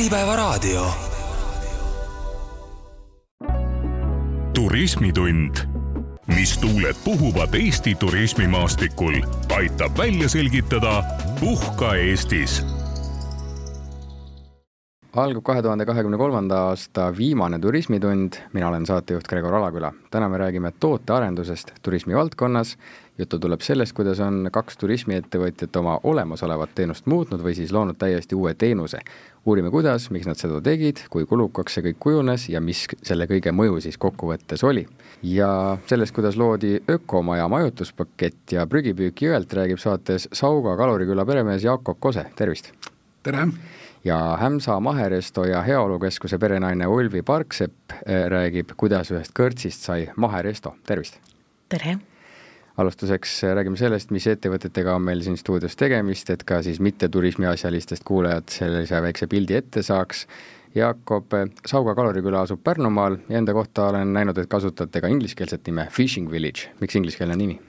Äripäevaraadio. turismitund, mis tuuled puhuvad Eesti turismimaastikul, aitab välja selgitada Puhka Eestis algab kahe tuhande kahekümne kolmanda aasta viimane turismitund, mina olen saatejuht Gregor Alaküla. täna me räägime tootearendusest turismivaldkonnas, juttu tuleb sellest, kuidas on kaks turismiettevõtjat oma olemasolevat teenust muutnud või siis loonud täiesti uue teenuse. uurime, kuidas, miks nad seda tegid, kui kulukaks see kõik kujunes ja mis selle kõige mõju siis kokkuvõttes oli. ja sellest, kuidas loodi ökomaja majutuspakett ja prügipüük jõelt, räägib saates Sauga kaluriküla peremees Jakob Kose, tervist! tere! ja Hämsa Maheresto ja Heaolukeskuse perenaine Ulvi Parksepp eh, räägib, kuidas ühest kõrtsist sai maheresto, tervist! tere! Alustuseks eh, räägime sellest, mis ettevõtetega on meil siin stuudios tegemist, et ka siis mitteturismiasjalistest kuulajad sellise väikse pildi ette saaks. Jakob, eh, Sauga kaluriküla asub Pärnumaal ja enda kohta olen näinud, et kasutate ka ingliskeelset nime Fishing Village, miks ingliskeelne nimi?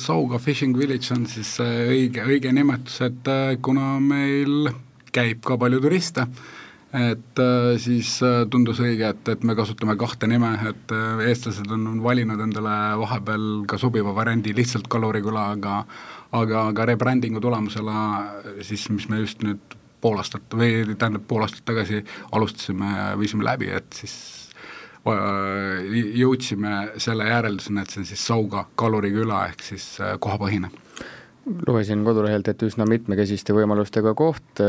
Sauga Fishing Village on siis õige, õige nimetus, et kuna meil käib ka palju turiste, et äh, siis äh, tundus õige, et, et me kasutame kahte nime, et äh, eestlased on valinud endale vahepeal ka sobiva variandi lihtsalt Kaluriküla, aga aga ka rebrandingu tulemusena siis, mis me just nüüd pool aastat või tähendab, pool aastat tagasi alustasime viisime läbi, et siis jõudsime selle järelduseni, et see on siis Sauga kaluriküla ehk siis kohapõhine lugesin kodulehelt, et üsna mitmekesiste võimalustega koht,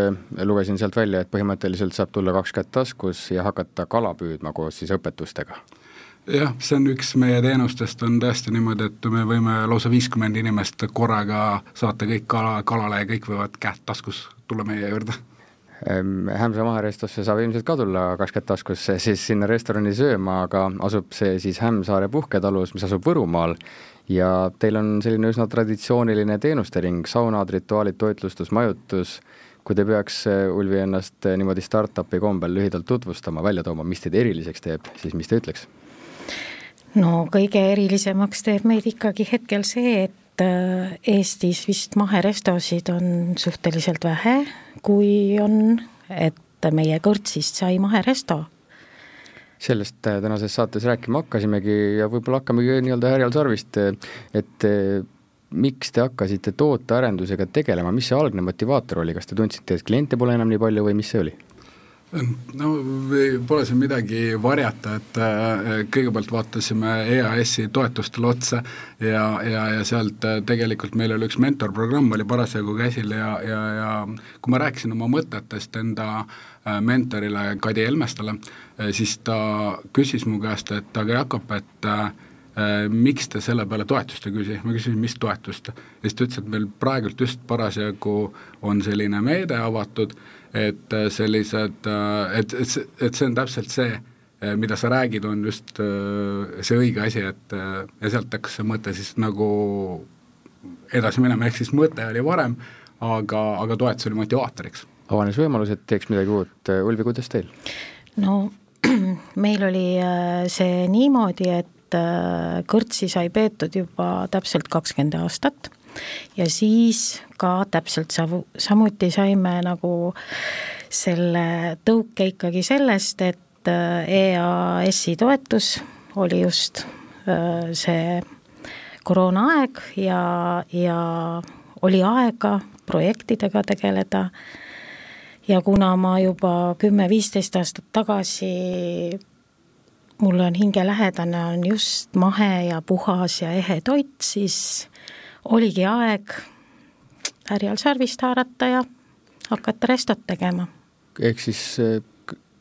lugesin sealt välja, et põhimõtteliselt saab tulla kaks kätt taskus ja hakata kala püüdma koos siis õpetustega. jah, see on üks meie teenustest, on tõesti niimoodi, et me võime lausa viiskümmend inimest korraga saata kõik kala, kalale ja kõik võivad kätt taskus tulla meie juurde Hämsa maherestosse saab ilmselt ka tulla kaks kätt taskus siis sinna restorani sööma, aga asub see siis Hämsaare puhketalus, mis asub Võrumaal ja teil on selline üsna traditsiooniline teenuste ring, saunad, rituaalid, toitlustus, majutus, kui te peaks, äh, Ulvi, ennast äh, niimoodi startup'i kombel lühidalt tutvustama, välja tooma, mis teid eriliseks teeb, siis mis te ütleks? no kõige erilisemaks teeb meid ikkagi hetkel see, et äh, Eestis vist maherestosid on suhteliselt vähe, kui on, et meie kõrtsist sai maheresto sellest äh, tänases saates rääkima hakkasimegi ja võib-olla hakkamegi nii-öelda härjal sarvist, et äh, miks te hakkasite tootearendusega tegelema, mis see algne motivaator oli, kas te tundsite, et kliente pole enam nii palju või mis see oli? no pole siin midagi varjata, et äh, kõigepealt vaatasime EAS-i toetustele otsa ja, ja, ja sealt tegelikult meil oli üks mentorprogramm oli parasjagu käsil ja, ja, ja kui ma rääkisin oma mõtetest enda mentorile Kadi Helmestale, Äh, siis ta küsis mu käest, et aga Jakob, et äh, miks te selle peale toetust ei küsi, ma küsisin, mis toetust. ja siis ta ütles, et meil praegult just parasjagu on selline meede avatud, et äh, sellised, et, et see, et see on täpselt see, mida sa räägid, on just see õige asi, et ja sealt hakkas see mõte siis nagu edasi minema, ehk siis mõte oli varem, aga, aga toetus oli motivaatoriks. avanes võimalus, et teeks midagi uut, Ulvi, kuidas teil? no meil oli äh, see niimoodi, et äh, kõrtsi sai peetud juba täpselt kakskümmend aastat ja siis ka täpselt savu, samuti saime nagu selle tõuke ikkagi sellest, et äh, EAS-i toetus oli just see koroonaaeg ja, ja oli aega projektidega tegeleda ja kuna ma juba kümme-viisteist aastat tagasi mulle on hingelähedane, on just mahe ja puhas ja ehe toit, siis oligi aeg härjal sarvist haarata ja hakata restot tegema. ehk siis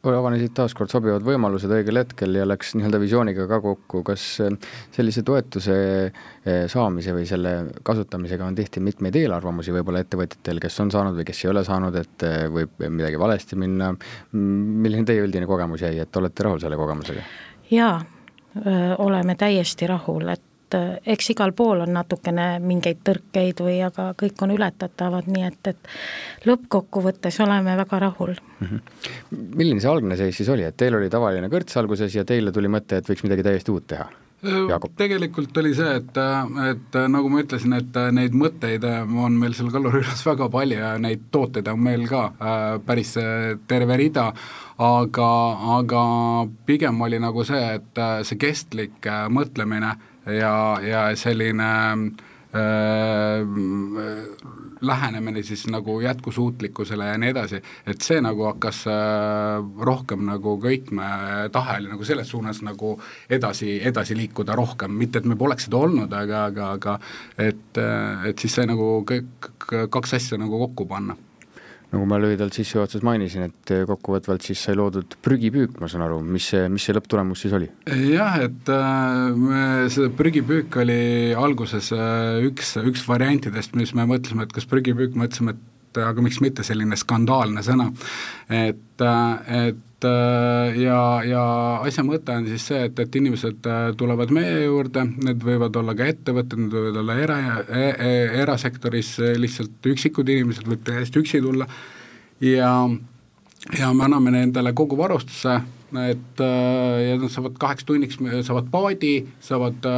avanesid taaskord sobivad võimalused õigel hetkel ja läks nii-öelda visiooniga ka kokku, kas eh, sellise toetuse eh, saamise või selle kasutamisega on tihti mitmeid eelarvamusi võib-olla ettevõtjatel, kes on saanud või kes ei ole saanud, et eh, võib midagi valesti minna, milline teie üldine kogemus jäi, et olete rahul selle kogemusega? jaa, oleme täiesti rahul, et et äh, eks igal pool on natukene mingeid tõrkeid või aga kõik on ületatavad, nii et, et lõppkokkuvõttes oleme väga rahul mm. -hmm. milline see algne seis siis oli, et teil oli tavaline kõrts alguses ja teile tuli mõte, et võiks midagi täiesti uut teha? Jaagup? tegelikult oli see, et, et nagu ma ütlesin, et neid mõtteid on meil seal kaluriülas väga palju ja neid tooteid on meil ka äh, päris terve rida, aga, aga pigem oli nagu see, et see kestlik mõtlemine ja, ja selline äh, lähenemine siis nagu jätkusuutlikkusele ja nii edasi, et see nagu hakkas äh, rohkem nagu köitma, tahe oli nagu selles suunas nagu edasi, edasi liikuda rohkem, mitte et me poleks seda olnud, aga, aga, aga et, äh, et siis sai nagu kõik, kaks asja nagu kokku panna nagu ma lühidalt sissejuhatuses mainisin, et kokkuvõtvalt siis sai loodud prügipüük, ma saan aru, mis see, mis see lõpptulemus siis oli? jah, et äh, see prügipüük oli alguses äh, üks, üks variantidest, mis me mõtlesime, et kas prügipüük, mõtlesime, et aga miks mitte selline skandaalne sõna. et, äh, et ja, ja asja mõte on siis see, et, et inimesed tulevad meie juurde, need võivad olla ka ettevõtted, need võivad olla era e, e, erasektoris lihtsalt üksikud inimesed, võib täiesti üksi tulla. Ja, ja me anname nendele kogu varustuse, et ja nad saavad kaheks tunniks, saavad paadi, saavad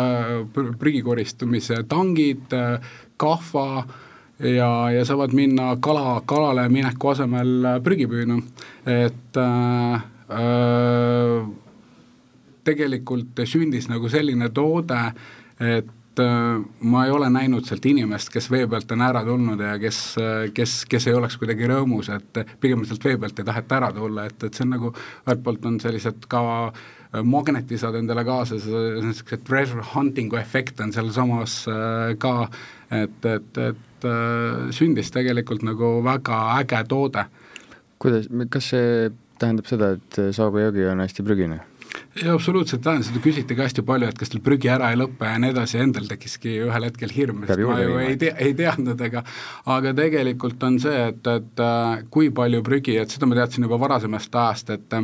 prügi koristamise tangid, kahva ja, ja saavad minna kala, kalale mineku asemel prügipüüna, et äh, tegelikult sündis nagu selline toode, et Äh, ma ei ole näinud sealt inimest, kes vee pealt on ära tulnud ja kes, kes, kes ei oleks kuidagi rõõmus, et pigem sealt vee pealt ei taheta ära tulla, et, et see on nagu, ühelt poolt on sellised ka äh, magneti saad endale kaasa, niisuguse treasure hunting'u efekt on sealsamas äh, ka, et, et, et sündis tegelikult nagu väga äge toode. kuidas, kas see tähendab seda, et Saage jõgi on hästi prügine? jaa, absoluutselt tähendab, seda küsiti ka hästi palju, et kas teil prügi ära ei lõpe ja nii edasi, endal tekkiski ühel hetkel hirm, sest ma ju ei tea, ei teadnud, ega aga tegelikult on see, et, et äh, kui palju prügi, et seda ma teadsin juba varasemast ajast, et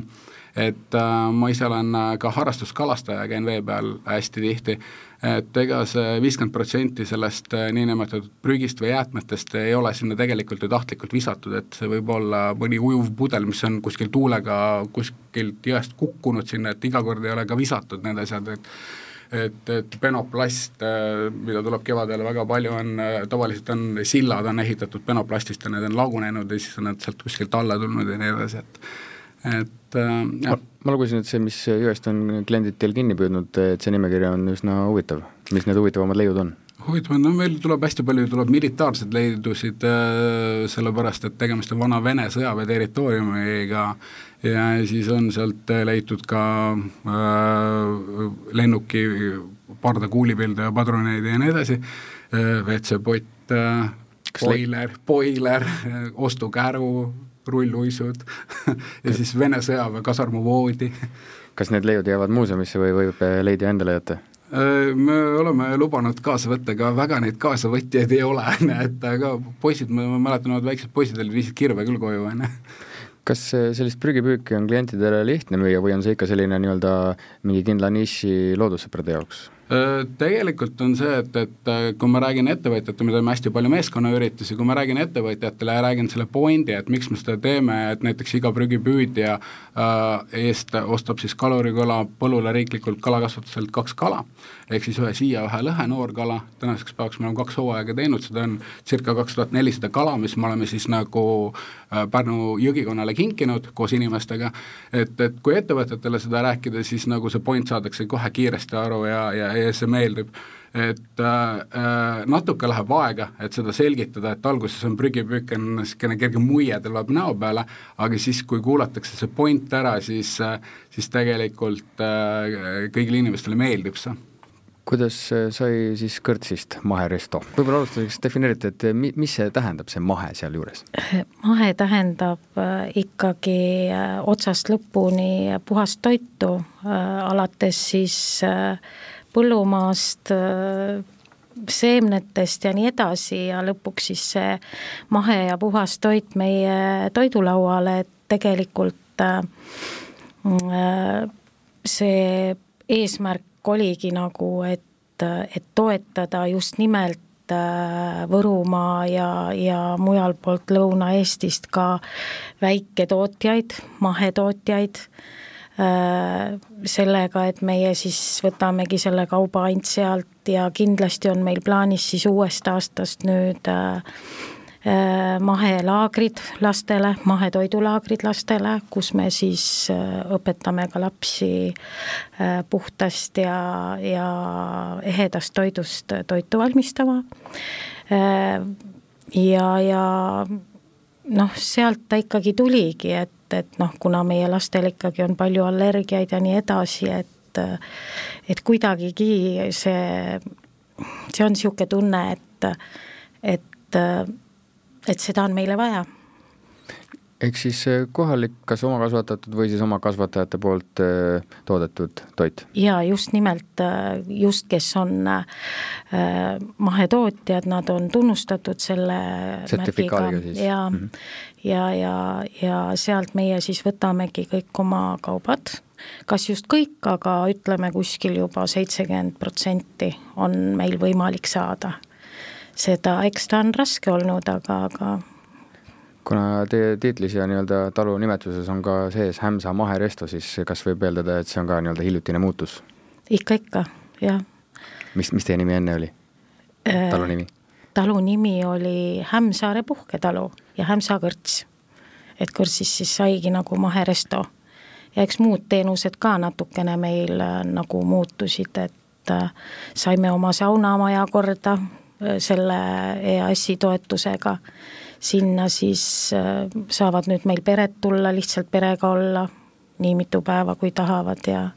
et äh, ma ise olen äh, ka harrastuskalastaja, käin vee peal hästi tihti et ega see viiskümmend protsenti sellest äh, niinimetatud prügist või jäätmetest ei ole sinna tegelikult ju tahtlikult visatud, et see võib olla mõni ujuv pudel, mis on kuskil tuulega kuskilt jõest kukkunud sinna, et iga kord ei ole ka visatud need asjad, et et, et penoplast, mida tuleb kevadel väga palju, on, tavaliselt on sillad on ehitatud penoplastist ja need on lagunenud ja siis on nad sealt kuskilt alla tulnud ja nii edasi, et et äh, jah. ma lugesin, et see, mis jõest on kliendid teil kinni püüdnud, et see nimekiri on üsna huvitav. mis need huvitavamad leiud on? huvitav, no meil tuleb hästi palju, tuleb militaarseid leidusid äh,, sellepärast et tegemist on vana Vene sõjaväe territooriumiga ja siis on sealt leitud ka äh, lennuki pardakuulipilde ja padruneid ja nii edasi äh,, WC-pott äh,, boiler, boiler, ostukäru, rulluisud ja siis Vene sõjaväe kasarmuvoodi. kas need leiud jäävad muuseumisse või võib leidja endale jätta? Äh, me oleme lubanud kaasa võtta, aga väga neid kaasavõtjaid ei ole, et aga poisid, ma mäletan, väiksed poisid olid, viisid kirve küll koju, on ju kas sellist prügipüüki on klientidele lihtne müüa või on see ikka selline nii-öelda mingi kindla niši loodussõprade jaoks? Tegelikult on see, et, et äh, kui ma räägin ettevõtjatele, me teeme hästi palju meeskonnaüritusi, kui ma räägin ettevõtjatele ja räägin selle pointi, et miks me seda teeme, et näiteks iga prügipüüdja äh, eest ostab siis kalurikala põllule riiklikult kalakasvatuselt kaks kala, ehk siis ühe siia, ühe lõhe noorkala, tänaseks päevaks me oleme kaks hooaega teinud, seda on circa kaks tuhat nelisada kala, mis me oleme siis nagu äh, Pärnu jõgikonnale kinkinud koos inimestega, et, et kui ettevõtetele seda rääkida, siis nagu see point saadakse kohe kiiresti aru ja, ja ja see meeldib. et äh, äh, natuke läheb aega, et seda selgitada, et alguses on prügipüük, on niisugune kerge muie tuleb näo peale, aga siis, kui kuulatakse see point ära, siis, äh, siis tegelikult äh, kõigile inimestele meeldib see kuidas äh, sai siis kõrtsist maheresto? võib-olla alustuseks defineerite, et mi-, mis see tähendab, see mahe sealjuures? mahe tähendab ikkagi otsast lõpuni puhast toitu, alates siis põllumaast, seemnetest ja nii edasi ja lõpuks siis see mahe ja puhas toit meie toidulauale, et tegelikult äh, see eesmärk oligi nagu, et, et toetada just nimelt äh, Võrumaa ja, ja mujal poolt Lõuna-Eestist ka väiketootjaid, mahetootjaid sellega, et meie siis võtamegi selle kauba ainult sealt ja kindlasti on meil plaanis siis uuest aastast nüüd äh, Äh, mahelaagrid lastele, mahetoidulaagrid lastele, kus me siis äh, õpetame ka lapsi äh, puhtast ja, ja ehedast toidust toitu valmistama. ja, ja noh, sealt ta ikkagi tuligi, et, et noh, kuna meie lastel ikkagi on palju allergiaid ja nii edasi, et et kuidagigi see, see on niisugune tunne, et, et et seda on meile vaja. ehk siis eh, kohalik, kas oma kasvatatud või siis oma kasvatajate poolt eh, toodetud toit? jaa, just nimelt, eh, just kes on mahetootjad, nad on tunnustatud selle sertifikaadiga siis? ja mm, -hmm. ja, ja, ja sealt meie siis võtamegi kõik oma kaubad, kas just kõik, aga ütleme kuskil juba seitsekümmend protsenti on meil võimalik saada seda, eks ta on raske olnud, aga, aga kuna teie tiitlis ja nii-öelda talu nimetuses on ka sees Hämsa maheresto, siis kas võib eeldada, et see on ka nii-öelda hiljutine muutus? ikka, ikka, jah. mis, mis teie nimi enne oli? Äh, talu nimi? talu nimi oli Hämsaare puhketalu ja Hämsa kõrts. et kõrtsis siis saigi nagu maheresto. ja eks muud teenused ka natukene meil äh, nagu muutusid, et äh, saime oma saunamaja korda, selle EAS-i toetusega. sinna siis äh, saavad nüüd meil pered tulla, lihtsalt perega olla nii mitu päeva, kui tahavad ja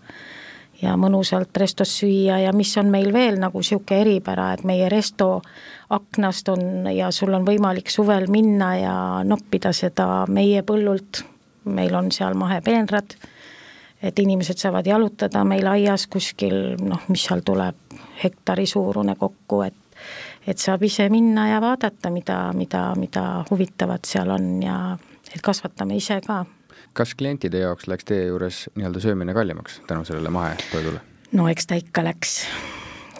ja mõnusalt restos süüa ja mis on meil veel nagu niisugune eripära, et meie resto aknast on ja sul on võimalik suvel minna ja noppida seda meie põllult, meil on seal mahepeenrad, et inimesed saavad jalutada meil aias kuskil noh, mis seal tuleb, hektari suurune kokku, et et saab ise minna ja vaadata, mida, mida, mida huvitavat seal on ja et kasvatame ise ka. kas klientide jaoks läks teie juures nii-öelda söömine kallimaks tänu sellele mahetoidule? no eks ta ikka läks,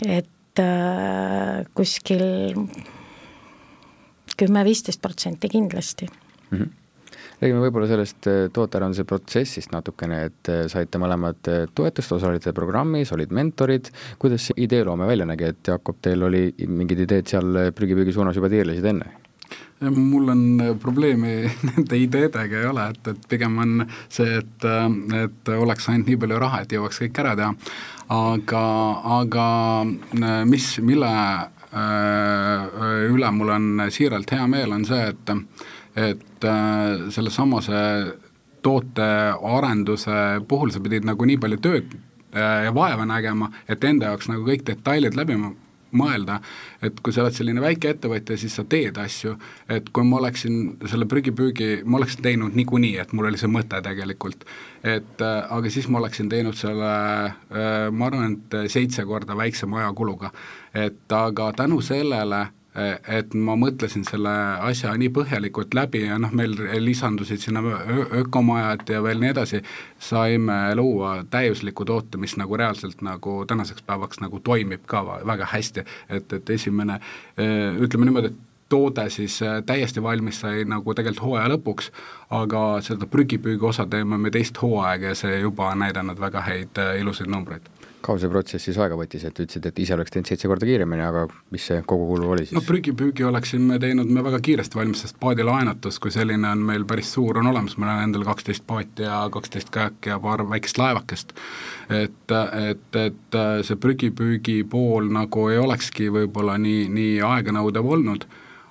et äh, kuskil kümme-viisteist protsenti kindlasti mm. -hmm räägime võib-olla sellest äh, tootearenduse protsessist natukene, et äh, saite mõlemad äh, toetust, osalite programmis, olid mentorid, kuidas see ideeloome välja nägi, et Jakob, teil oli mingid ideed seal prügipüügi suunas juba tiirlesid enne? mul on probleemi nende ideedega ei ole, et, et pigem on see, et, et oleks ainult nii palju raha, et jõuaks kõik ära teha. aga, aga mis, mille üle mul on siiralt hea meel, on see, et et äh, sellesamase tootearenduse puhul sa pidid nagu nii palju tööd äh, ja vaeva nägema, et enda jaoks nagu kõik detailid läbi mõelda, et kui sa oled selline väike ettevõtja, siis sa teed asju, et kui ma oleksin selle prügipüügi, ma oleksin teinud niikuinii, et mul oli see mõte tegelikult, et äh, aga siis ma oleksin teinud selle äh,, ma arvan, et seitse korda väiksema ajakuluga. et aga tänu sellele et ma mõtlesin selle asja nii põhjalikult läbi ja noh, meil lisandusid sinna ökomajad ja veel nii edasi, saime luua täiusliku toote, mis nagu reaalselt nagu tänaseks päevaks nagu toimib ka väga hästi, et, et esimene ütleme niimoodi, et toode siis täiesti valmis sai nagu tegelikult hooaja lõpuks, aga seda prügipüügi osa teeme me teist hooaega ja see juba on näidanud väga häid ilusaid numbreid kaua see protsess siis aega võttis, et ütlesid, et ise oleks teinud seitse korda kiiremini, aga mis see kogukulu oli siis? no prügipüügi oleksime teinud me väga kiiresti valmis, sest paadilaenutus kui selline on meil päris suur, on olemas, meil on endal kaksteist paati ja kaksteist käeki ja paar väikest laevakest. et, et, et see prügipüügi pool nagu ei olekski võib-olla nii, nii aeganõudev olnud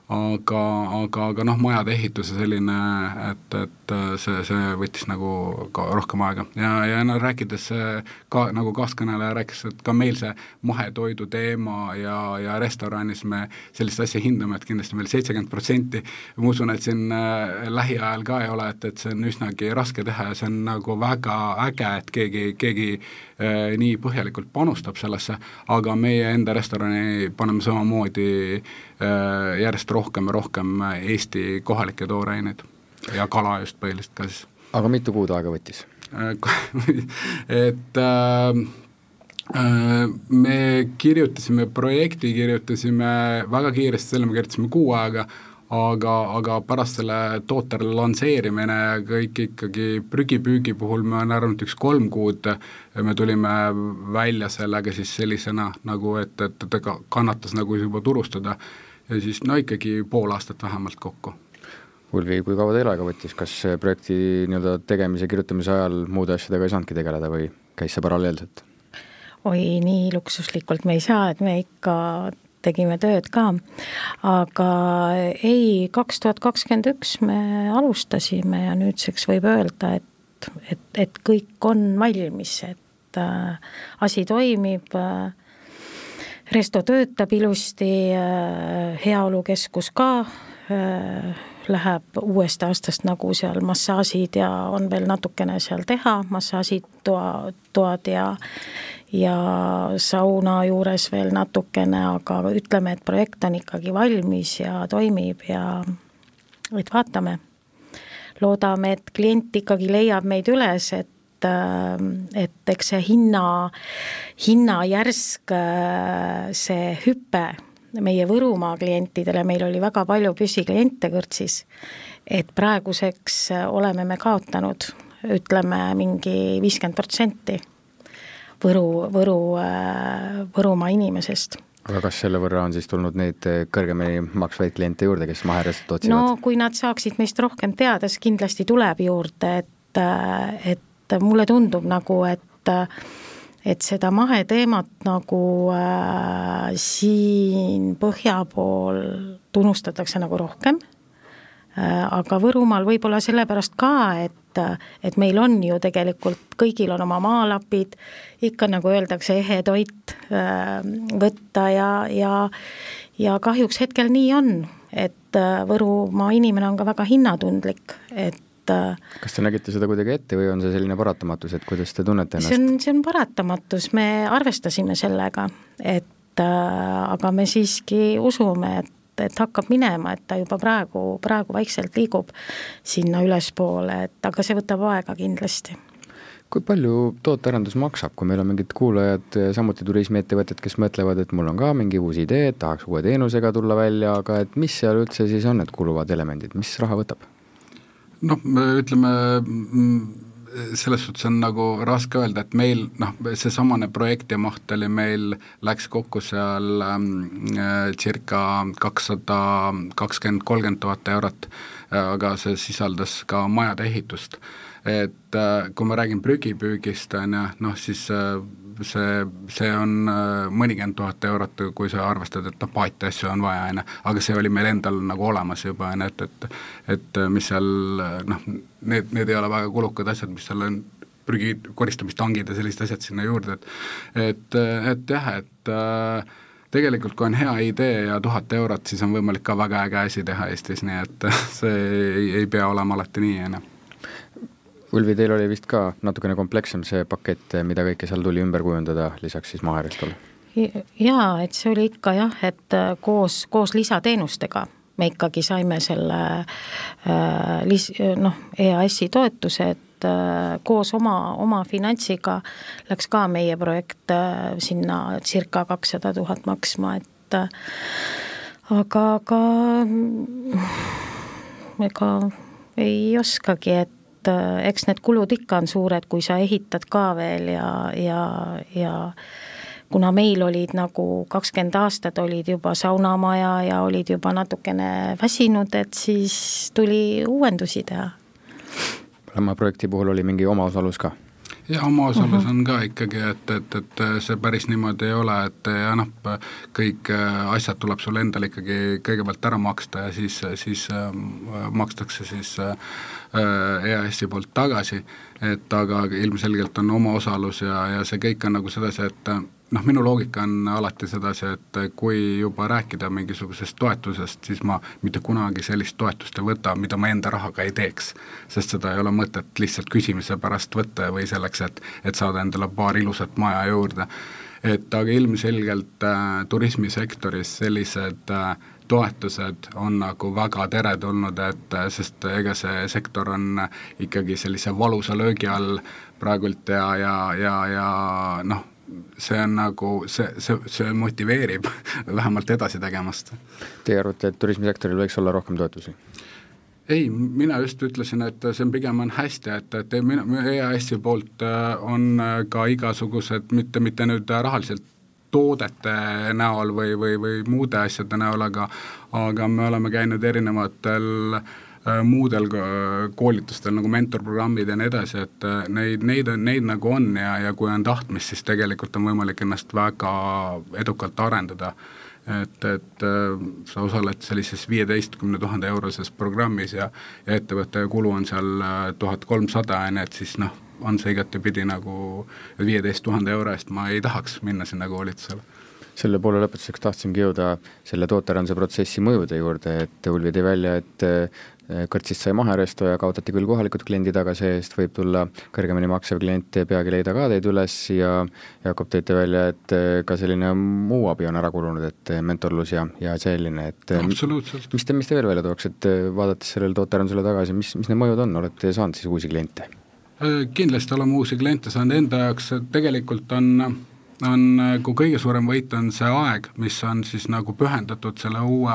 aga, aga, aga noh, majade ehituse selline, et, et see, see võttis nagu ka rohkem aega. Ja, ja no rääkides ka nagu kaaskõneleja rääkis, et ka meil see mahetoidu teema ja, ja restoranis me sellist asja hindame, et kindlasti meil seitsekümmend protsenti, ma usun, et siin äh, lähiajal ka ei ole, et, et see on üsnagi raske teha ja see on nagu väga äge, et keegi, keegi äh, nii põhjalikult panustab sellesse, aga meie enda restorani paneme samamoodi äh, järjest rohkem rohkem ja rohkem Eesti kohalikke tooraineid ja kala just põhiliselt ka siis. aga mitu kuud aega võttis et äh, äh, me kirjutasime projekti, kirjutasime väga kiiresti, selle me kirjutasime kuu aega, aga, aga pärast selle toote lansseerimine kõik ikkagi prügipüügi puhul ma olen arvanud, üks kolm kuud me tulime välja sellega siis sellisena nagu, et, et ta kannatas nagu juba turustada ja siis no ikkagi pool aastat vähemalt kokku. Ulvi, kui kaua teil aega võttis, kas projekti nii-öelda tegemise, kirjutamise ajal muude asjadega ei saanudki tegeleda või käis see paralleelselt? oi, nii luksuslikult me ei saa, et me ikka tegime tööd ka, aga ei, kaks tuhat kakskümmend üks me alustasime ja nüüdseks võib öelda, et, et, et kõik on valmis, et äh, asi toimib äh,, resto töötab ilusti äh,, heaolukeskus ka äh, läheb uuest aastast nagu seal massaažid ja on veel natukene seal teha, massaažid, toa, toad ja ja sauna juures veel natukene, aga ütleme, et projekt on ikkagi valmis ja toimib ja et vaatame. loodame, et klient ikkagi leiab meid üles, et et eks see hinna, hinna järsk, see hüpe meie Võrumaa klientidele, meil oli väga palju püsikliente kõrtsis, et praeguseks oleme me kaotanud, ütleme, mingi viiskümmend protsenti Võru, Võru, Võrumaa inimesest aga kas selle võrra on siis tulnud neid kõrgemini maksvaid kliente juurde, kes maherestot otsivad? no kui nad saaksid meist rohkem teada, siis kindlasti tuleb juurde, et, et mulle tundub nagu, et et seda maheteemat nagu äh, siin põhja pool tunnustatakse nagu rohkem. Äh,, aga Võrumaal võib-olla sellepärast ka, et, et meil on ju tegelikult, kõigil on oma maalapid, ikka nagu öeldakse, ehe toit äh, võtta ja, ja ja kahjuks hetkel nii on, et äh, Võrumaa inimene on ka väga hinnatundlik, et et kas te nägite seda kuidagi ette või on see selline paratamatus, et kuidas te tunnete ennast? see on, see on paratamatus, me arvestasime sellega, et äh, aga me siiski usume, et et hakkab minema, et ta juba praegu, praegu vaikselt liigub sinna ülespoole, et aga see võtab aega kindlasti kui palju tootearendus maksab, kui meil on mingid kuulajad, samuti turismiettevõtted, kes mõtlevad, et mul on ka mingi uus idee, tahaks uue teenusega tulla välja, aga et mis seal üldse siis on need kuluvad elemendid, mis raha võtab? Noh, ütleme selles suhtes on nagu raske öelda, et meil noh, seesamane projekti maht oli meil, läks kokku seal ähm, circa kakssada kakskümmend, kolmkümmend tuhat eurot, aga see sisaldas ka majade ehitust. et äh, kui ma räägin prügipüügist, on ju, noh siis äh, see, see on äh, mõnikümmend tuhat eurot, kui sa arvestad, et noh, paati asju on vaja, on ju, aga see oli meil endal nagu olemas juba, on ju, et, et et mis seal noh, need, need ei ole väga kulukad asjad, mis seal on, prügi koristamistangid ja sellised asjad sinna juurde, et et, et jah, et äh, tegelikult kui on hea idee ja tuhat eurot, siis on võimalik ka väga äge asi teha Eestis, nii et see ei, ei pea olema alati nii, on ju Ulvi, teil oli vist ka natukene komplekssem see pakett, mida kõike seal tuli ümber kujundada, lisaks siis maherestole? jaa, et see oli ikka jah, et äh, koos, koos lisateenustega me ikkagi saime selle äh, lis-, noh, EAS-i toetuse, et äh, koos oma, oma finantsiga läks ka meie projekt äh, sinna circa kakssada tuhat maksma, et aga, aga ega ei oskagi, et et äh, eks need kulud ikka on suured, kui sa ehitad ka veel ja, ja, ja kuna meil olid nagu kakskümmend aastat olid juba saunamaja ja olid juba natukene väsinud, et siis tuli uuendusi teha. mõlema projekti puhul oli mingi omaosalus ka ja omaosalus on ka ikkagi, et, et, et see päris niimoodi ei ole, et ja noh, kõik äh, asjad tuleb sul endal ikkagi kõigepealt ära maksta ja siis, siis äh, makstakse siis äh, EAS-i poolt tagasi, et aga ilmselgelt on omaosalus ja, ja see kõik on nagu sedasi, et noh, minu loogika on alati sedasi, et kui juba rääkida mingisugusest toetusest, siis ma mitte kunagi sellist toetust ei võta, mida ma enda rahaga ei teeks. sest seda ei ole mõtet lihtsalt küsimise pärast võtta või selleks, et, et saada endale paar ilusat maja juurde. et aga ilmselgelt äh, turismisektoris sellised äh, toetused on nagu väga teretulnud, et äh, sest ega see sektor on ikkagi sellise valusa löögi all praegult ja, ja, ja, ja noh see on nagu, see, see, see motiveerib vähemalt edasi tegemast. Teie arvate, et turismisektoril võiks olla rohkem toetusi? ei, mina just ütlesin, et see on pigem on hästi, et, et mina, EAS-i poolt äh, on äh, ka igasugused, mitte, mitte nüüd rahaliselt toodete näol või, või, või muude asjade näol, aga aga me oleme käinud erinevatel äh, muudel koolitustel nagu mentorprogrammid ja nii edasi, et neid, neid on, neid nagu on ja, ja kui on tahtmist, siis tegelikult on võimalik ennast väga edukalt arendada. Et, et äh, sa osaled sellises viieteistkümne tuhande euroses programmis ja, ja ettevõtte kulu on seal äh, tuhat kolmsada, on ju, et siis noh, on see igatepidi nagu viieteist tuhande euro eest ma ei tahaks minna sinna koolitusele. Selle poole lõpetuseks tahtsimegi jõuda selle tootearenduse protsessi mõjude juurde, et Ulvi tõi välja, et kõrtsist sai maheresto ja kaotati küll kohalikud kliendid, aga see-eest võib tulla kõrgemini maksev klient peagi leida ka teid üles ja Jakob, tõite välja, et eh, ka selline muu abi on ära kulunud, et eh, mentorlus ja, ja selline, et absoluutselt. mis te, mis te veel välja tooks, et vaadates sellele tootearendusele tagasi, mis, mis need mõjud on, olete saanud siis uusi kliente? Kindlasti oleme uusi kliente saanud, enda jaoks tegelikult on on nagu kõige suurem võit on see aeg, mis on siis nagu pühendatud selle uue,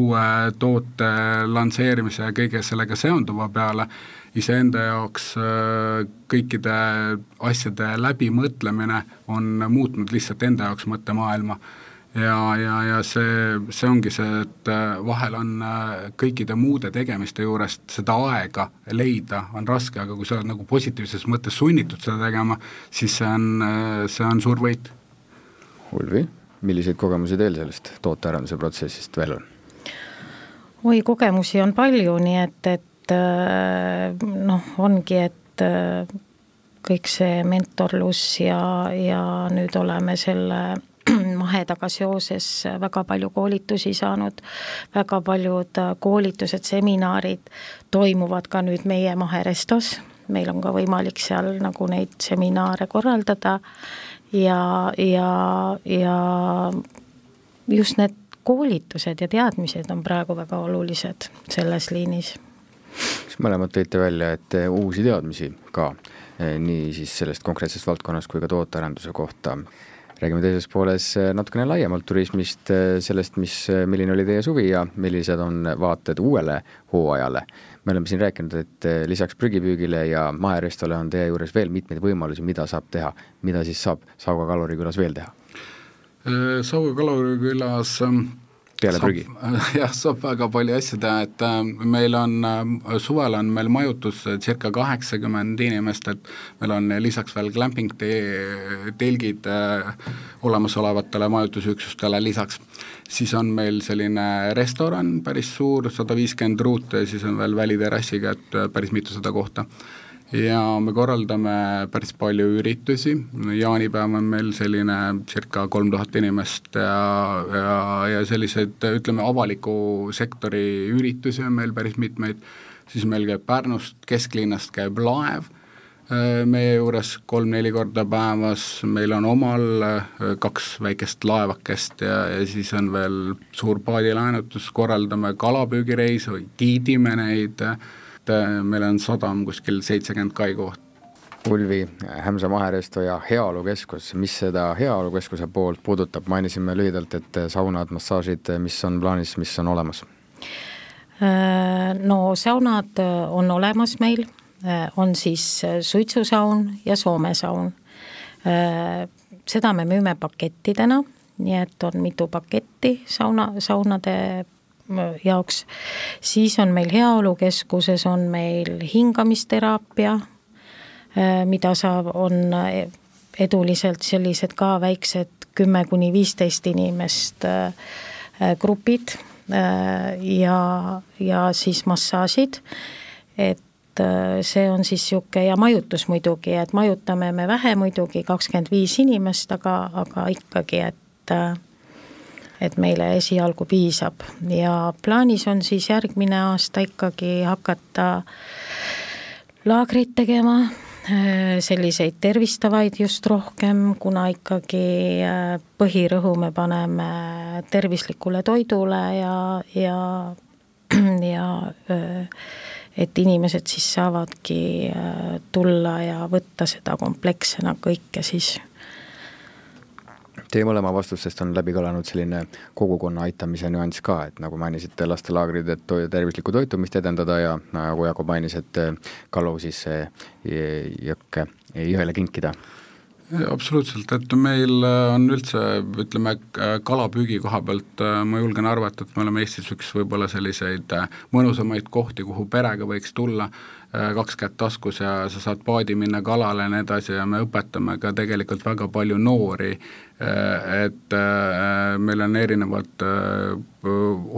uue toote lansseerimise ja kõige sellega seonduva peale, iseenda jaoks äh, kõikide asjade läbimõtlemine on muutnud lihtsalt enda jaoks mõttemaailma ja, ja, ja see, see ongi see, et äh, vahel on äh, kõikide muude tegemiste juurest seda aega leida on raske, aga kui sa oled nagu positiivses mõttes sunnitud seda tegema, siis see on, äh, see on suur võit. Ulvi, milliseid kogemusi teil sellest tootearenduse protsessist veel on? oi, kogemusi on palju, nii et, et noh, ongi, et kõik see mentorlus ja, ja nüüd oleme selle mahedaga seoses väga palju koolitusi saanud, väga paljud koolitused, seminarid toimuvad ka nüüd meie Maherestos, meil on ka võimalik seal nagu neid seminare korraldada ja, ja, ja just need koolitused ja teadmised on praegu väga olulised selles liinis. kas mõlemad tõite välja, et uusi teadmisi ka, eh, nii siis sellest konkreetsest valdkonnast kui ka tootearenduse kohta räägime teises pooles äh, natukene laiemalt turismist, äh, sellest, mis, äh, milline oli teie suvi ja millised on vaated uuele hooajale. me oleme siin rääkinud, et lisaks prügipüügile ja maherestole on teie juures veel mitmeid võimalusi, mida saab teha, mida siis saab Sauga kalurikülas veel teha? Sauga kalurikülas ähm, peale prügi? jah, saab väga palju asju teha, et äh, meil on äh,, suvel on meil majutus circa kaheksakümmend inimest, et meil on lisaks veel glamping te telgid äh, olemasolevatele majutusüksustele lisaks. siis on meil selline restoran, päris suur, sada viiskümmend ruutu ja siis on veel väliterrassiga, et äh, päris mitusada kohta ja me korraldame päris palju üritusi, jaanipäev on meil selline circa kolm tuhat inimest ja, ja, ja selliseid ütleme, avaliku sektori üritusi on meil päris mitmeid, siis meil käib Pärnust, kesklinnast käib laev äh, meie juures kolm-neli korda päevas, meil on omal äh, kaks väikest laevakest ja, ja siis on veel suur paadilaenutus, korraldame kalapüügireise või giidime neid äh, et äh, meil on sadam kuskil seitsekümmend kai kohta. Ulvi, Hämsa Maheresto ja Heaolukeskus, mis seda Heaolukeskuse poolt puudutab, mainisime lühidalt, et saunad, massaažid, mis on plaanis, mis on olemas? Äh, no saunad on olemas meil, äh, on siis suitsusaun ja soomesaun. seda me müüme pakettidena, nii et on mitu paketti sauna, saunade jaoks, siis on meil Heaolukeskuses, on meil hingamisteraapia, äh, mida saab, on eduliselt sellised ka väiksed kümme kuni viisteist inimest äh, äh, grupid ja, ja siis massaažid, et see on siis niisugune ja majutus muidugi, et majutame me vähe muidugi, kakskümmend viis inimest, aga, aga ikkagi, et et meile esialgu piisab. Ja plaanis on siis järgmine aasta ikkagi hakata laagreid tegema, äh, selliseid tervistavaid just rohkem, kuna ikkagi äh, põhirõhu me paneme tervislikule toidule ja, ja, ja äh, et inimesed siis saavadki tulla ja võtta seda komplekssena kõike siis Teie mõlema vastustest on läbi kõlanud selline kogukonna aitamise nüanss ka, et nagu mainisite, lastelaagrid, et to tervislikku toitumist edendada ja nagu Jakob mainis, et kalu siis jõkke jõele kinkida. Absoluutselt, et meil on üldse, ütleme, kalapüügi koha pealt ma julgen arvata, et me oleme Eestis üks võib-olla selliseid mõnusamaid kohti, kuhu perega võiks tulla kaks kätt taskus ja sa saad paadi minna kalale ja nii edasi ja me õpetame ka tegelikult väga palju noori, äh, et äh, meil on erinevad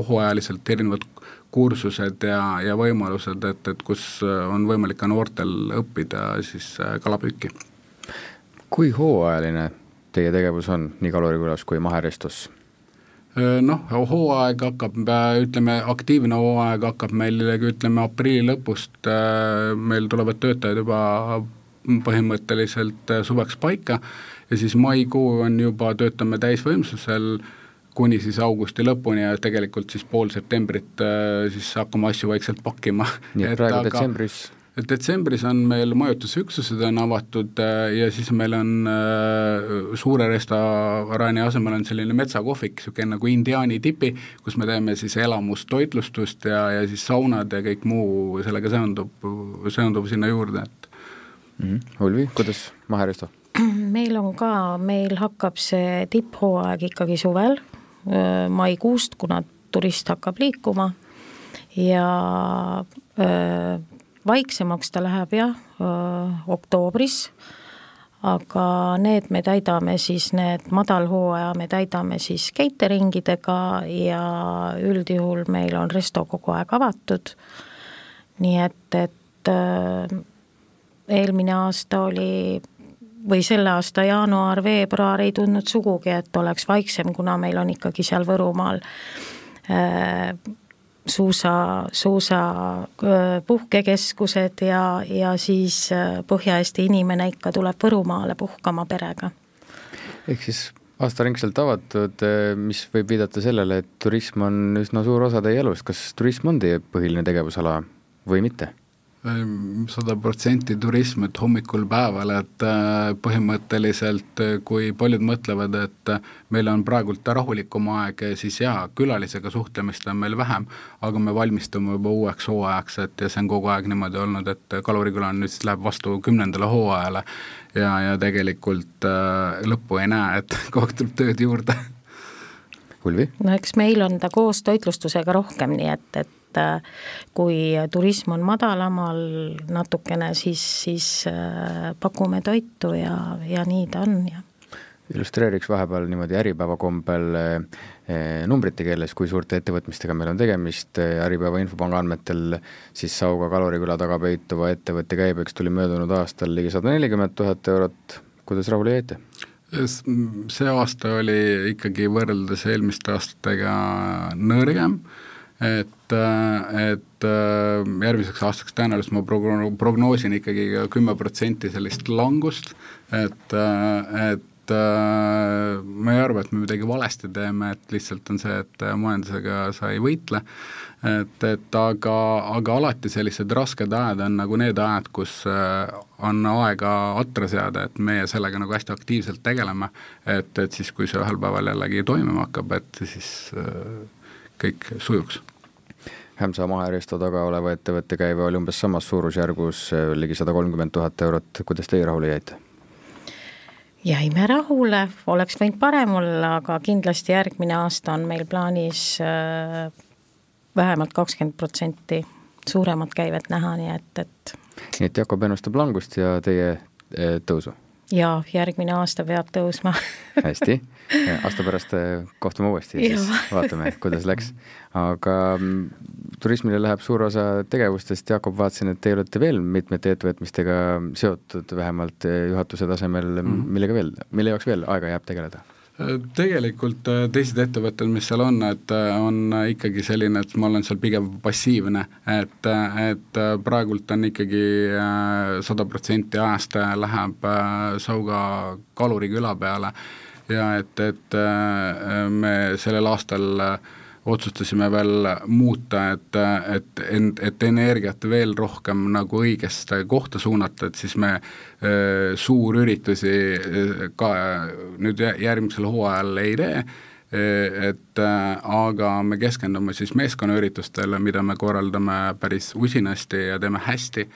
hooajaliselt erinevad kursused ja, ja võimalused, et, et kus on võimalik ka noortel õppida siis kalapüüki. kui hooajaline teie tegevus on nii Kalurikülas kui Maheristus? Noh, hooaeg hakkab, ütleme, aktiivne hooaeg hakkab meil, ütleme, aprilli lõpust, meil tulevad töötajad juba põhimõtteliselt suveks paika ja siis maikuu on juba, töötame täisvõimsusel kuni siis augusti lõpuni ja tegelikult siis pool septembrit siis hakkame asju vaikselt pakkima. nii et praegu aga, detsembris et detsembris on meil majutusüksused on avatud äh, ja siis meil on äh, suure restorani asemel on selline metsakohvik, niisugune nagu indiaani tipi, kus me teeme siis elamustoitlustust ja, ja siis saunad ja kõik muu sellega seondub, seonduv sinna juurde, et mm. -hmm. Ulvi, kuidas Maheresto? meil on ka, meil hakkab see tipphooaeg ikkagi suvel, äh, maikuust, kuna turist hakkab liikuma ja öö, vaiksemaks ta läheb jah, oktoobris, aga need me täidame siis, need madalhooaja me täidame siis catering idega ja üldjuhul meil on resto kogu aeg avatud, nii et, et eelmine aasta oli või selle aasta jaanuar-veebruar ei tundnud sugugi, et oleks vaiksem, kuna meil on ikkagi seal Võrumaal suusa, suusa puhkekeskused ja, ja siis Põhja-Eesti inimene ikka tuleb Võrumaale puhkama perega. ehk siis aastaringselt avatud, mis võib viidata sellele, et turism on üsna suur osa teie elust, kas turism on teie põhiline tegevusala või mitte? Sada protsenti turism, et hommikul päeval, et äh, põhimõtteliselt äh, kui paljud mõtlevad, et äh, meil on praegult rahulikum aeg, siis jaa, külalisega suhtlemist on meil vähem, aga me valmistume juba uueks hooajaks, et ja see on kogu aeg niimoodi olnud, et Kaluriküla nüüd siis, läheb vastu kümnendale hooajale. Ja, ja tegelikult lõppu ei näe, et kogu aeg tuleb tööd juurde Ulvi? no eks meil on ta koos toitlustusega rohkem, nii et, et äh, kui turism on madalamal natukene, siis, siis äh, pakume toitu ja, ja nii ta on ja illustreeriks vahepeal niimoodi Äripäeva kombel eh, numbrite keeles, kui suurte ettevõtmistega meil on tegemist, Äripäeva infopanga andmetel siis Sauga Kaluriküla taga peituva ettevõtte käibeks tuli möödunud aastal ligi sada nelikümmend tuhat eurot, kuidas rahule jäite? See aasta oli ikkagi võrreldes eelmiste aastatega nõrgem et, et äh, järgmiseks aastaks tõenäoliselt ma progno-, prognoosin ikkagi kümme protsenti sellist langust, et, äh, et äh, ma ei arva, et me midagi valesti teeme, et lihtsalt on see, et majandusega sa ei võitle, et, et aga, aga alati sellised rasked ajad on nagu need ajad, kus on aega atra seada, et meie sellega nagu hästi aktiivselt tegeleme, et, et siis, kui see ühel päeval jällegi toimima hakkab, et siis kõik sujuks. Hämsa maheriista taga oleva ettevõtte käive oli umbes samas suurusjärgus, ligi sada kolmkümmend tuhat eurot, kuidas teie rahule jäite? jäime rahule, oleks võinud parem olla, aga kindlasti järgmine aasta on meil plaanis äh, vähemalt kakskümmend protsenti suuremat käivet näha, nii et, et nii et Jakob ennustab langust ja teie äh, tõusu? jaa, järgmine aasta peab tõusma hästi, aasta pärast äh, kohtume uuesti ja siis vaatame, kuidas läks. aga mm, turismile läheb suur osa tegevustest, Jakob, vaatasin, et te olete veel mitmete ettevõtmistega seotud, vähemalt äh, juhatuse tasemel mm, -hmm. millega veel, mille jaoks veel aega jääb tegeleda? Tegelikult äh, teised ettevõtted, mis seal on, et äh, on ikkagi selline, et ma olen seal pigem passiivne, et, et äh, praegult on ikkagi sada protsenti ajast läheb Sauga Kaluri küla peale. Ja et, et me sellel aastal otsustasime veel muuta, et, et, et energiat veel rohkem nagu õigesse kohta suunata, et siis me äh, suurüritusi äh, ka nüüd järgmisel hooajal ei tee, et aga me keskendume siis meeskonnaüritustele, mida me korraldame päris usinasti ja teeme hästi.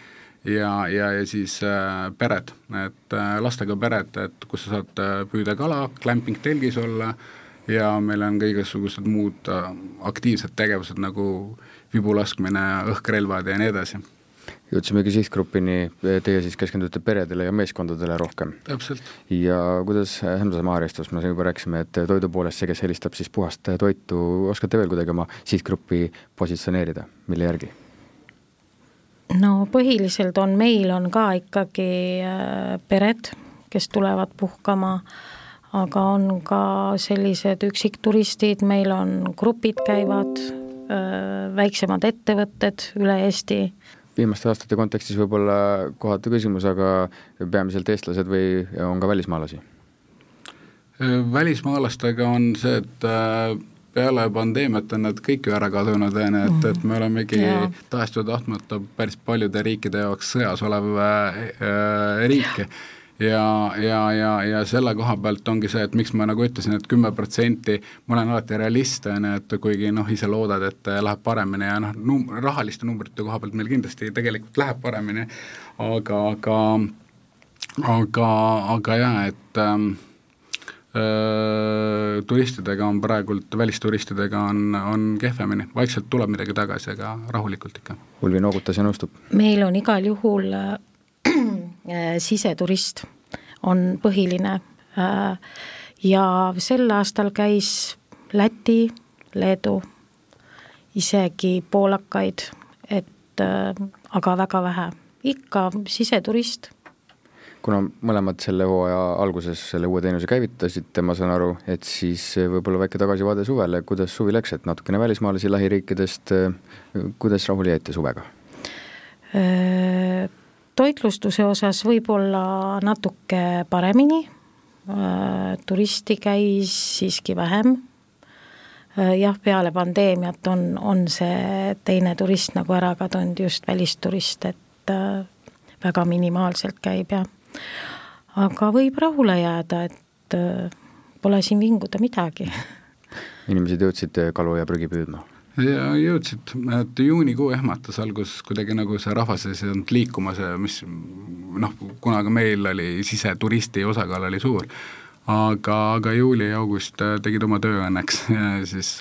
Ja, ja, ja siis äh, pered, et äh, lastega pered, et kus sa saad äh, püüda kala, glamping telgis olla äh,, ja meil on ka igasugused muud äh, aktiivsed tegevused nagu vibulaskmine, õhkrelvad ja nii edasi jõudsimegi sihtgrupini, teie siis keskendute peredele ja meeskondadele rohkem. täpselt. ja kuidas Hemsa maaristus, me juba rääkisime, et toidu poolest see, kes helistab siis puhast toitu, oskate veel kuidagi oma sihtgruppi positsioneerida, mille järgi? no põhiliselt on, meil on ka ikkagi pered, kes tulevad puhkama äh, aga on ka sellised üksikturistid, meil on grupid käivad, väiksemad ettevõtted üle Eesti. viimaste aastate kontekstis võib-olla kohatu küsimus, aga peamiselt eestlased või on ka välismaalasi? välismaalastega on see, et peale pandeemiat on nad kõik ju ära kadunud, on ju, et, et me olemegi tahes või tahtmata päris paljude riikide jaoks sõjas olev äh, riik ja, ja, ja, ja selle koha pealt ongi see, et miks ma nagu ütlesin et, et kümme protsenti, ma olen alati realist, on ju, et kuigi noh, ise loodad, et läheb paremini ja noh, num-, rahaliste numbrite koha pealt meil kindlasti tegelikult läheb paremini, aga, aga aga, aga jaa, et ähm, äh, turistidega on praegult, välisturistidega on, on kehvemini, vaikselt tuleb midagi tagasi, aga rahulikult ikka. Ulvi noogutas ja nõustub. meil on igal juhul Äh, siseturist on põhiline. Äh, ja sel aastal käis Läti, Leedu, isegi poolakaid, et äh, aga väga vähe, ikka siseturist. Kuna mõlemad selle hooaja alguses selle uue teenuse käivitasite, ma saan aru, et siis võib-olla väike tagasivaade suvele, kuidas suvi läks, et natukene välismaalasi lähiriikidest, kuidas rahule jäite suvega? Toitlustuse osas võib-olla natuke paremini, äh, turisti käis siiski vähem, äh, jah, peale pandeemiat on, on see teine turist nagu ära kadunud, just välisturist, et äh, väga minimaalselt käib ja aga võib rahule jääda, et pole siin vinguda midagi. inimesed jõudsid kalu ja prügi püüdma ja jõudsid, et juunikuu ehmatas alguses kuidagi nagu see rahvas ei saanud liikuma, see, mis noh, kuna ka meil oli siseturisti osakaal oli suur, aga, aga juuli ja august tegid oma töö õnneks ja siis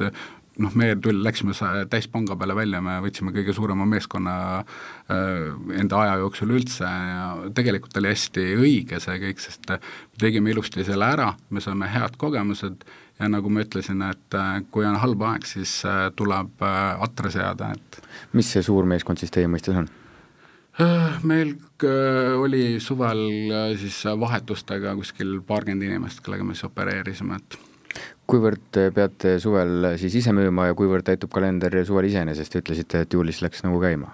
noh, me tuli, läksime täispanga peale välja, me võtsime kõige suurema meeskonna äh, enda aja jooksul üldse ja tegelikult oli hästi õige see kõik, sest me tegime ilusti selle ära, me saime head kogemused ja nagu ma ütlesin, et äh, kui on halb aeg, siis äh, tuleb äh, atre seada, et mis see suur meeskond siis teie mõistes on? Meil oli suvel siis vahetustega kuskil paarkümmend inimest, kellega me siis opereerisime, et kuivõrd peate suvel siis ise müüma ja kuivõrd täitub kalender suvel iseenesest, ütlesite, et juulis läks nagu käima?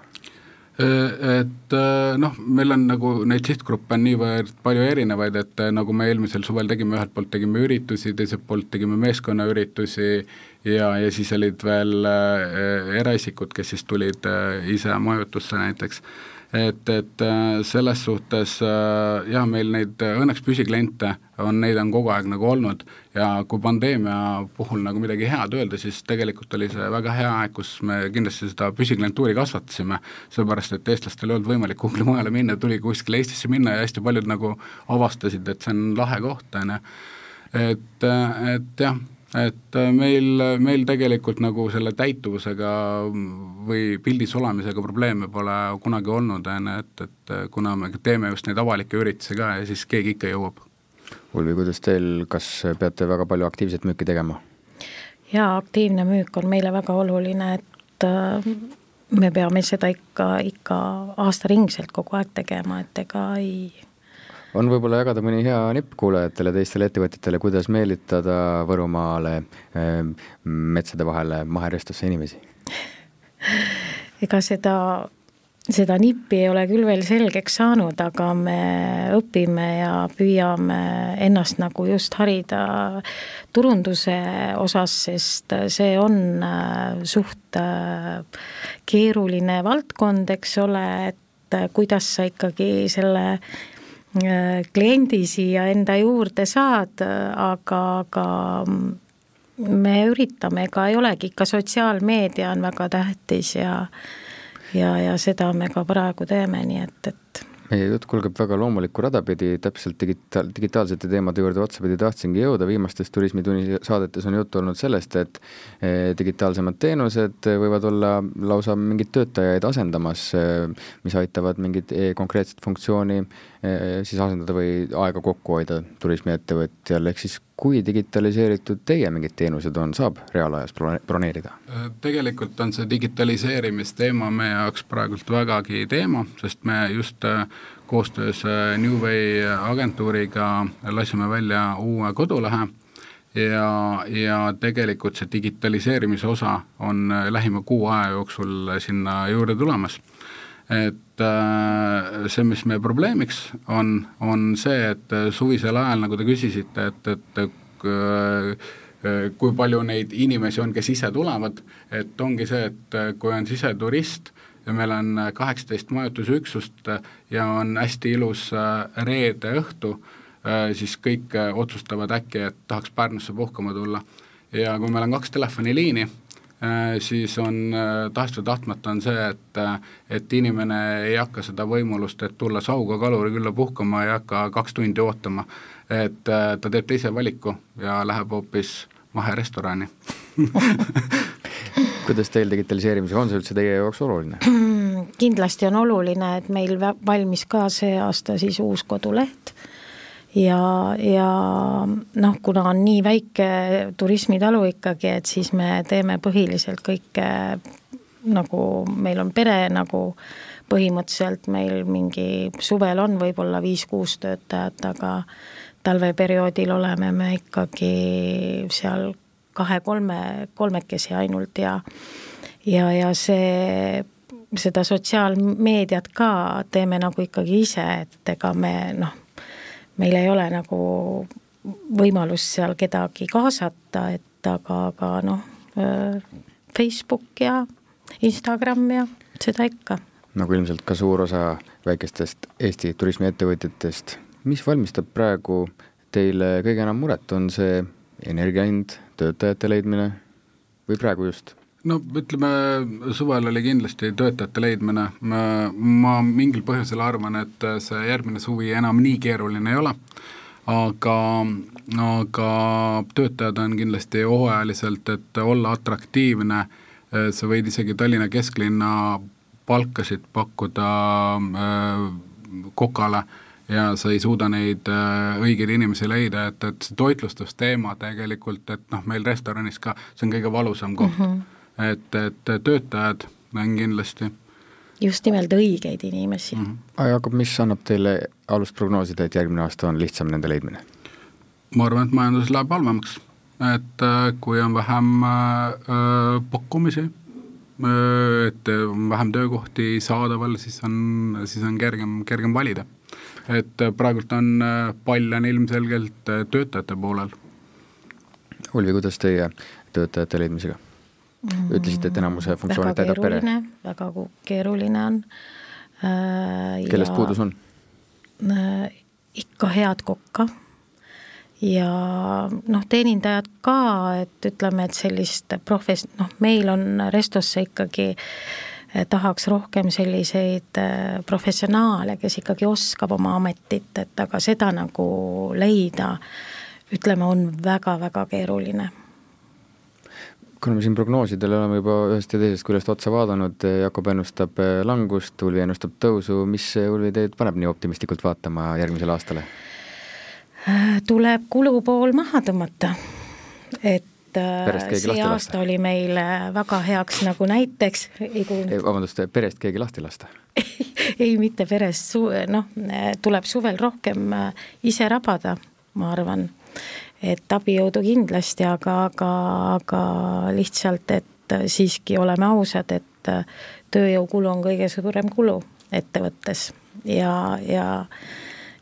Et noh, meil on nagu neid sihtgruppe on niivõrd palju erinevaid, et nagu me eelmisel suvel tegime, ühelt poolt tegime üritusi, teiselt poolt tegime meeskonnaüritusi ja, ja siis olid veel eraisikud, kes siis tulid ise majutusse näiteks. Et, et äh, selles suhtes äh, jah, meil neid äh, õnneks püsikliente on, neid on kogu aeg nagu olnud ja kui pandeemia puhul nagu midagi head öelda, siis tegelikult oli see väga hea aeg, kus me kindlasti seda püsiklientuuri kasvatasime, sellepärast et eestlastel ei olnud võimalik kuhugi mujale minna, tuli kuskile Eestisse minna ja hästi paljud nagu avastasid, et see on lahe koht, on ju. et, et jah et meil, meil tegelikult nagu selle täituvusega või pildis olemisega probleeme pole kunagi olnud, on ju, et, et kuna me teeme just neid avalikke üritusi ka ja siis keegi ikka jõuab. Ulvi, kuidas teil, kas peate väga palju aktiivset müüki tegema? jaa, aktiivne müük on meile väga oluline, et äh, me peame seda ikka, ikka aastaringselt kogu aeg tegema, et ega ei on võib-olla jagada mõni hea nipp kuulajatele, teistele ettevõtjatele, kuidas meelitada Võrumaale äh, metsade vahele maherestusse inimesi? ega seda seda nippi ei ole küll veel selgeks saanud, aga me õpime ja püüame ennast nagu just harida turunduse osas, sest see on äh, suht äh, keeruline valdkond, eks ole, et äh, kuidas sa ikkagi selle kliendi siia enda juurde saad, aga, aga me üritame, ega ei olegi, ikka sotsiaalmeedia on väga tähtis ja ja, ja seda me ka praegu teeme, nii et, et meie jutt kulgeb väga loomulikku rada pidi, täpselt digitaal, digitaalsete teemade juurde otsapidi tahtsingi jõuda, viimastes Turismitunni saadetes on juttu olnud sellest, et eh, digitaalsemad teenused võivad olla lausa mingeid töötajaid asendamas, eh, mis aitavad mingit konkreetset funktsiooni siis asendada või aega kokku hoida turismiettevõtjal, ehk siis kui digitaliseeritud teie mingid teenused on, saab reaalajas broneerida? tegelikult on see digitaliseerimisteema meie jaoks praegult vägagi teema, sest me just äh, koostöös äh, New Way agentuuriga lasime välja uue kodulehe ja, ja tegelikult see digitaliseerimise osa on äh, lähima kuu aja jooksul sinna juurde tulemas et äh, see, mis meie probleemiks on, on see, et äh, suvisel ajal, nagu te küsisite, et, et äh, kui palju neid inimesi on, kes ise tulevad, et ongi see, et kui on siseturist ja meil on kaheksateist majutusüksust ja on hästi ilus reede õhtu, siis kõik otsustavad äkki, et tahaks Pärnusse puhkama tulla. ja kui meil on kaks telefoniliini Äh, siis on äh, tahes või tahtmata on see, et, äh, et inimene ei hakka seda võimalust, et tulla Sauga kaluri külla puhkama, ei hakka kaks tundi ootama. et ta teeb teise valiku ja läheb hoopis maherestorani kuidas teil digitaliseerimisega on see üldse teie jaoks oluline? kindlasti on oluline, et meil valmis ka see aasta siis uus koduleht ja, ja noh, kuna on nii väike turismitalu ikkagi, et siis me teeme põhiliselt kõike nagu meil on pere nagu põhimõtteliselt meil mingi suvel on võib-olla viis-kuus töötajat, aga talveperioodil oleme me ikkagi seal kahe-kolme, kolmekesi ainult ja ja, ja see, seda sotsiaalmeediat ka teeme nagu ikkagi ise, et ega me noh meil ei ole nagu võimalust seal kedagi kaasata, et aga, aga noh, Facebook ja Instagram ja seda ikka. nagu ilmselt ka suur osa väikestest Eesti turismiettevõtjatest, mis valmistab praegu teile kõige enam muret, on see energia hind, töötajate leidmine või praegu just? No ütleme, suvel oli kindlasti töötajate leidmine, ma mingil põhjusel arvan, et see järgmine suvi enam nii keeruline ei ole, aga, aga töötajad on kindlasti hooajaliselt, et olla atraktiivne, sa võid isegi Tallinna kesklinna palkasid pakkuda äh, kokale ja sa ei suuda neid äh, õigeid inimesi leida, et, et see toitlustusteema tegelikult, et noh, meil restoranis ka, see on kõige valusam koht. Mm. -hmm et, et töötajad on kindlasti just nimelt õigeid inimesi mm. -hmm. aga Jakob, mis annab teile alust prognoosida, et järgmine aasta on lihtsam nende leidmine? ma arvan, et majandus läheb halvemaks, et äh, kui on vähem äh, pakkumisi äh,, et on vähem töökohti saadaval, siis on, siis on kergem, kergem valida. et äh, praegult on äh, pall on ilmselgelt äh, töötajate poolel. Ulvi, kuidas teie töötajate leidmisega? Ütlesite, et enamuse funktsioone täidab pere. väga keeruline on äh,. kellest ja, puudus on äh,? ikka head kokka ja noh, teenindajad ka, et ütleme, et sellist profes-, noh, meil on Restosse ikkagi eh, tahaks rohkem selliseid eh, professionaale, kes ikkagi oskab oma ametit, et aga seda nagu leida, ütleme, on väga-väga keeruline kuna me siin prognoosidele oleme juba ühest ja teisest küljest otsa vaadanud, Jakob ennustab eh, langust, Ulvi ennustab tõusu, mis Ulvi teid paneb nii optimistlikult vaatama järgmisele aastale? tuleb kulupool maha tõmmata, et eh, see aasta oli meil väga heaks nagu näiteks, ei kuulnud. vabandust, perest keegi lahti lasta? Ei, mitte perest, noh, tuleb suvel rohkem eh, ise rabada, ma arvan et abijõudu kindlasti, aga, aga, aga lihtsalt, et siiski oleme ausad, et tööjõukulu on kõige suurem kulu ettevõttes. Ja, ja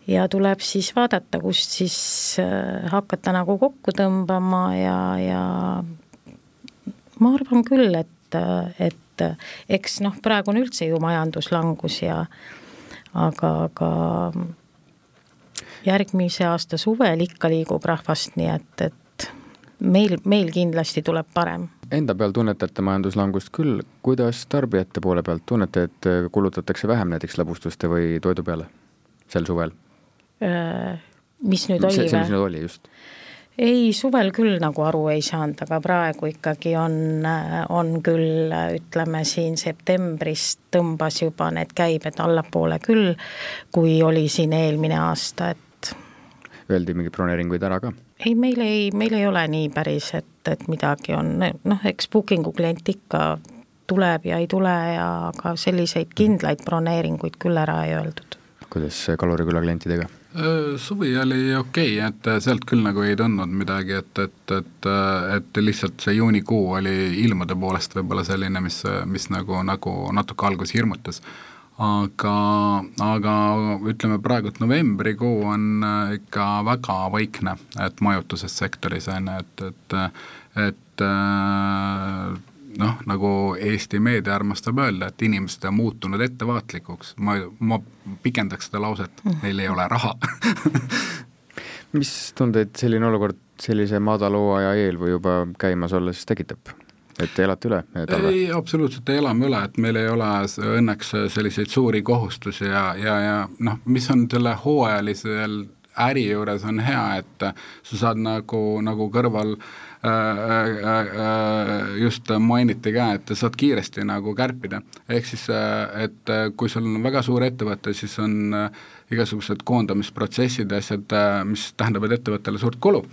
ja tuleb siis vaadata, kust siis äh, hakata nagu kokku tõmbama ja, ja ma arvan küll, et, et eks noh, praegu on üldse ju majanduslangus ja aga, aga järgmise aasta suvel ikka liigub rahvast, nii et, et meil, meil kindlasti tuleb parem. Enda peal tunnetate majanduslangust küll, kuidas tarbijate poole pealt tunnete, et kulutatakse vähem näiteks lõbustuste või toidu peale sel suvel? mis nüüd oli või? see, mis nüüd oli, just ei, suvel küll nagu aru ei saanud, aga praegu ikkagi on, on küll, ütleme siin septembrist tõmbas juba need käibed allapoole küll, kui oli siin eelmine aasta, et Öeldi mingeid broneeringuid ära ka? ei, meil ei, meil ei ole nii päris, et, et midagi on, noh, eks booking'u klient ikka tuleb ja ei tule ja aga selliseid kindlaid broneeringuid küll ära ei öeldud. kuidas Kaluriküla klientidega? Äh, suvi oli okei okay,, et sealt küll nagu ei tundnud midagi, et, et, et, et lihtsalt see juunikuu oli ilmade poolest võib-olla selline, mis, mis nagu, nagu natuke alguses hirmutas. Aga, aga ütleme praegu, et novembrikuu on ikka väga vaikne, et majutuses sektoris on ju, et, et, et noh, nagu Eesti meedia armastab öelda, et inimesed on muutunud ettevaatlikuks, ma, ma pikendaks seda lauset, neil ei ole raha. Mis tundeid selline olukord sellise madala hooaja eel või juba käimas olles tekitab? Et te elate üle talve? ei, absoluutselt elame üle, et meil ei ole õnneks selliseid suuri kohustusi ja, ja, ja noh, mis on selle hooajalisel äri juures on hea, et sa saad nagu, nagu kõrval just mainiti ka, et saad kiiresti nagu kärpida. ehk siis, et kui sul on väga suur ettevõte, siis on igasugused koondamisprotsessid ja asjad, mis tähendavad ettevõttele suurt kulu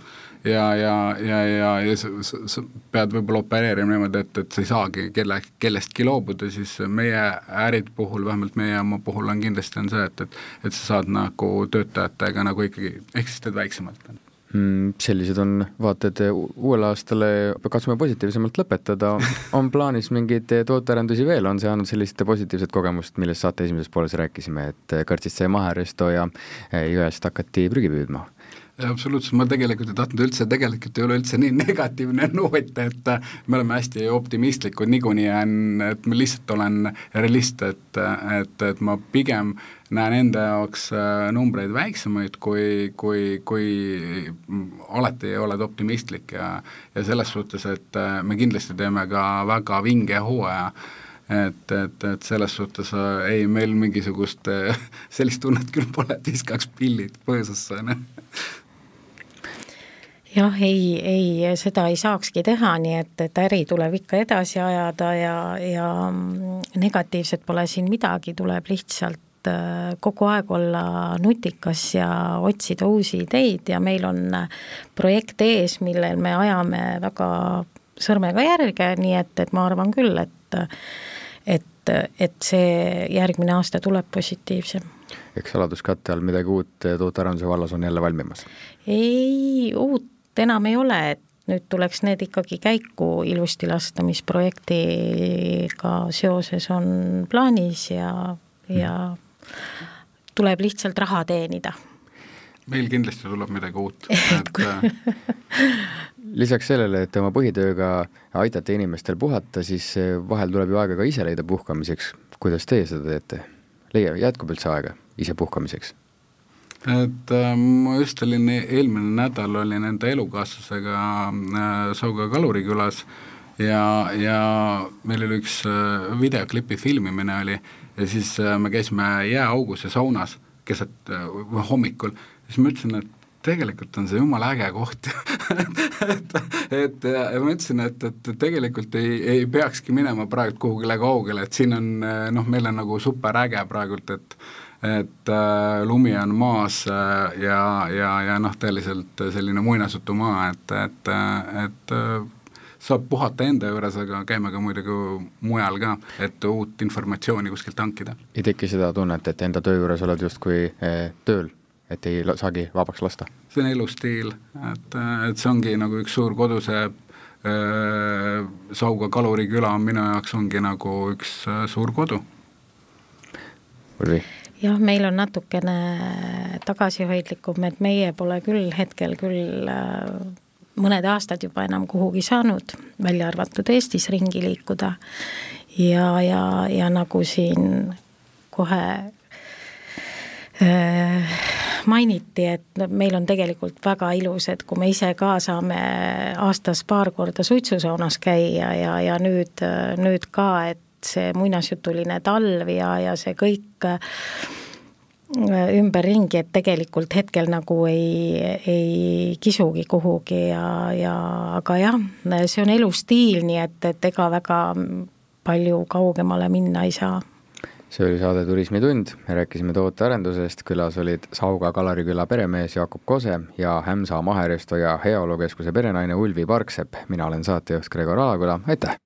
ja, ja, ja, ja, ja sa, sa, sa pead võib-olla opereerima niimoodi, et, et sa ei saagi kelle, kellestki loobuda, siis meie ärid puhul, vähemalt meie oma puhul on kindlasti on see, et, et et sa saad nagu töötajatega nagu ikkagi, ehk siis teed väiksemalt. Mm, sellised on vaated uuele aastale, katsume positiivsemalt lõpetada, on plaanis mingeid tootearendusi veel, on see andnud sellist positiivset kogemust, millest saate esimeses pooles rääkisime, et kõrtsist sai maha resto ja jõest hakati prügi püüdma? Absoluutselt, ma tegelikult ei tahtnud üldse, tegelikult ei ole üldse nii negatiivne noot, et me oleme hästi optimistlikud, niikuinii on, et ma lihtsalt olen realist, et, et, et ma pigem näen enda jaoks äh, numbreid väiksemaid, kui, kui, kui alati oled optimistlik ja ja selles suhtes, et äh, me kindlasti teeme ka väga vinge hooaja, et, et, et selles suhtes äh, ei, meil mingisugust sellist tunnet küll pole, et viskaks pillid põõsasse, on ju jah, ei, ei, seda ei saakski teha, nii et, et äri tuleb ikka edasi ajada ja, ja negatiivset pole siin midagi, tuleb lihtsalt äh, kogu aeg olla nutikas ja otsida uusi ideid ja meil on projekt ees, millel me ajame väga sõrmega järge, nii et, et ma arvan küll, et et, et see järgmine aasta tuleb positiivsem. eks saladuskatte all midagi uut tootearenduse vallas on jälle valmimas? ei, uut enam ei ole, et nüüd tuleks need ikkagi käiku ilusti lasta, mis projektiga seoses on plaanis ja, ja tuleb lihtsalt raha teenida. meil kindlasti tuleb midagi uut, et lisaks sellele, et oma põhitööga aitate inimestel puhata, siis vahel tuleb ju aega ka ise leida puhkamiseks. kuidas teie seda teete? leia, jätkub üldse aega ise puhkamiseks? Et äh, ma just olin, e-, eelmine nädal olin enda elukaaslasega äh, Sauga Kalurikülas ja, ja meil oli üks äh, videoklipi filmimine oli ja siis äh, me käisime jääaugus ja saunas keset äh, hommikul, siis ma ütlesin, et tegelikult on see jumala äge koht et, et ja ma ütlesin, et, et tegelikult ei, ei peakski minema praegu kuhugile kaugele, et siin on noh, meil on nagu super äge praegult, et et äh, lumi on maas äh, ja, ja, ja noh, tõeliselt selline muinasjutumaa, et, et, et äh, saab puhata enda juures, aga käime ka muidugi mujal ka, et uut informatsiooni kuskilt hankida. ei teki seda tunnet, et enda töö juures oled justkui eh, tööl, et ei saagi vabaks lasta? see on elustiil, et, et see ongi nagu üks suur koduse Sauga kaluriküla on minu jaoks ongi nagu üks suur kodu. Urvi? jah, meil on natukene tagasihoidlikum, et meie pole küll hetkel küll mõned aastad juba enam kuhugi saanud, välja arvatud Eestis ringi liikuda. ja, ja, ja nagu siin kohe äh, mainiti, et meil on tegelikult väga ilus, et kui me ise ka saame aastas paar korda suitsusaunas käia ja, ja nüüd, nüüd ka, et see muinasjutuline talv ja, ja see kõik ümberringi, et tegelikult hetkel nagu ei, ei kisugi kuhugi ja, ja aga jah, see on elustiil, nii et, et ega väga palju kaugemale minna ei saa see oli saade Turismitund, me rääkisime tootearendusest, külas olid Sauga Kalariküla peremees Jakob Kose ja Hämsa Maheresto ja Heaolukeskuse perenaine Ulvi Parksepp. mina olen saatejuht Gregor Alaküla, aitäh!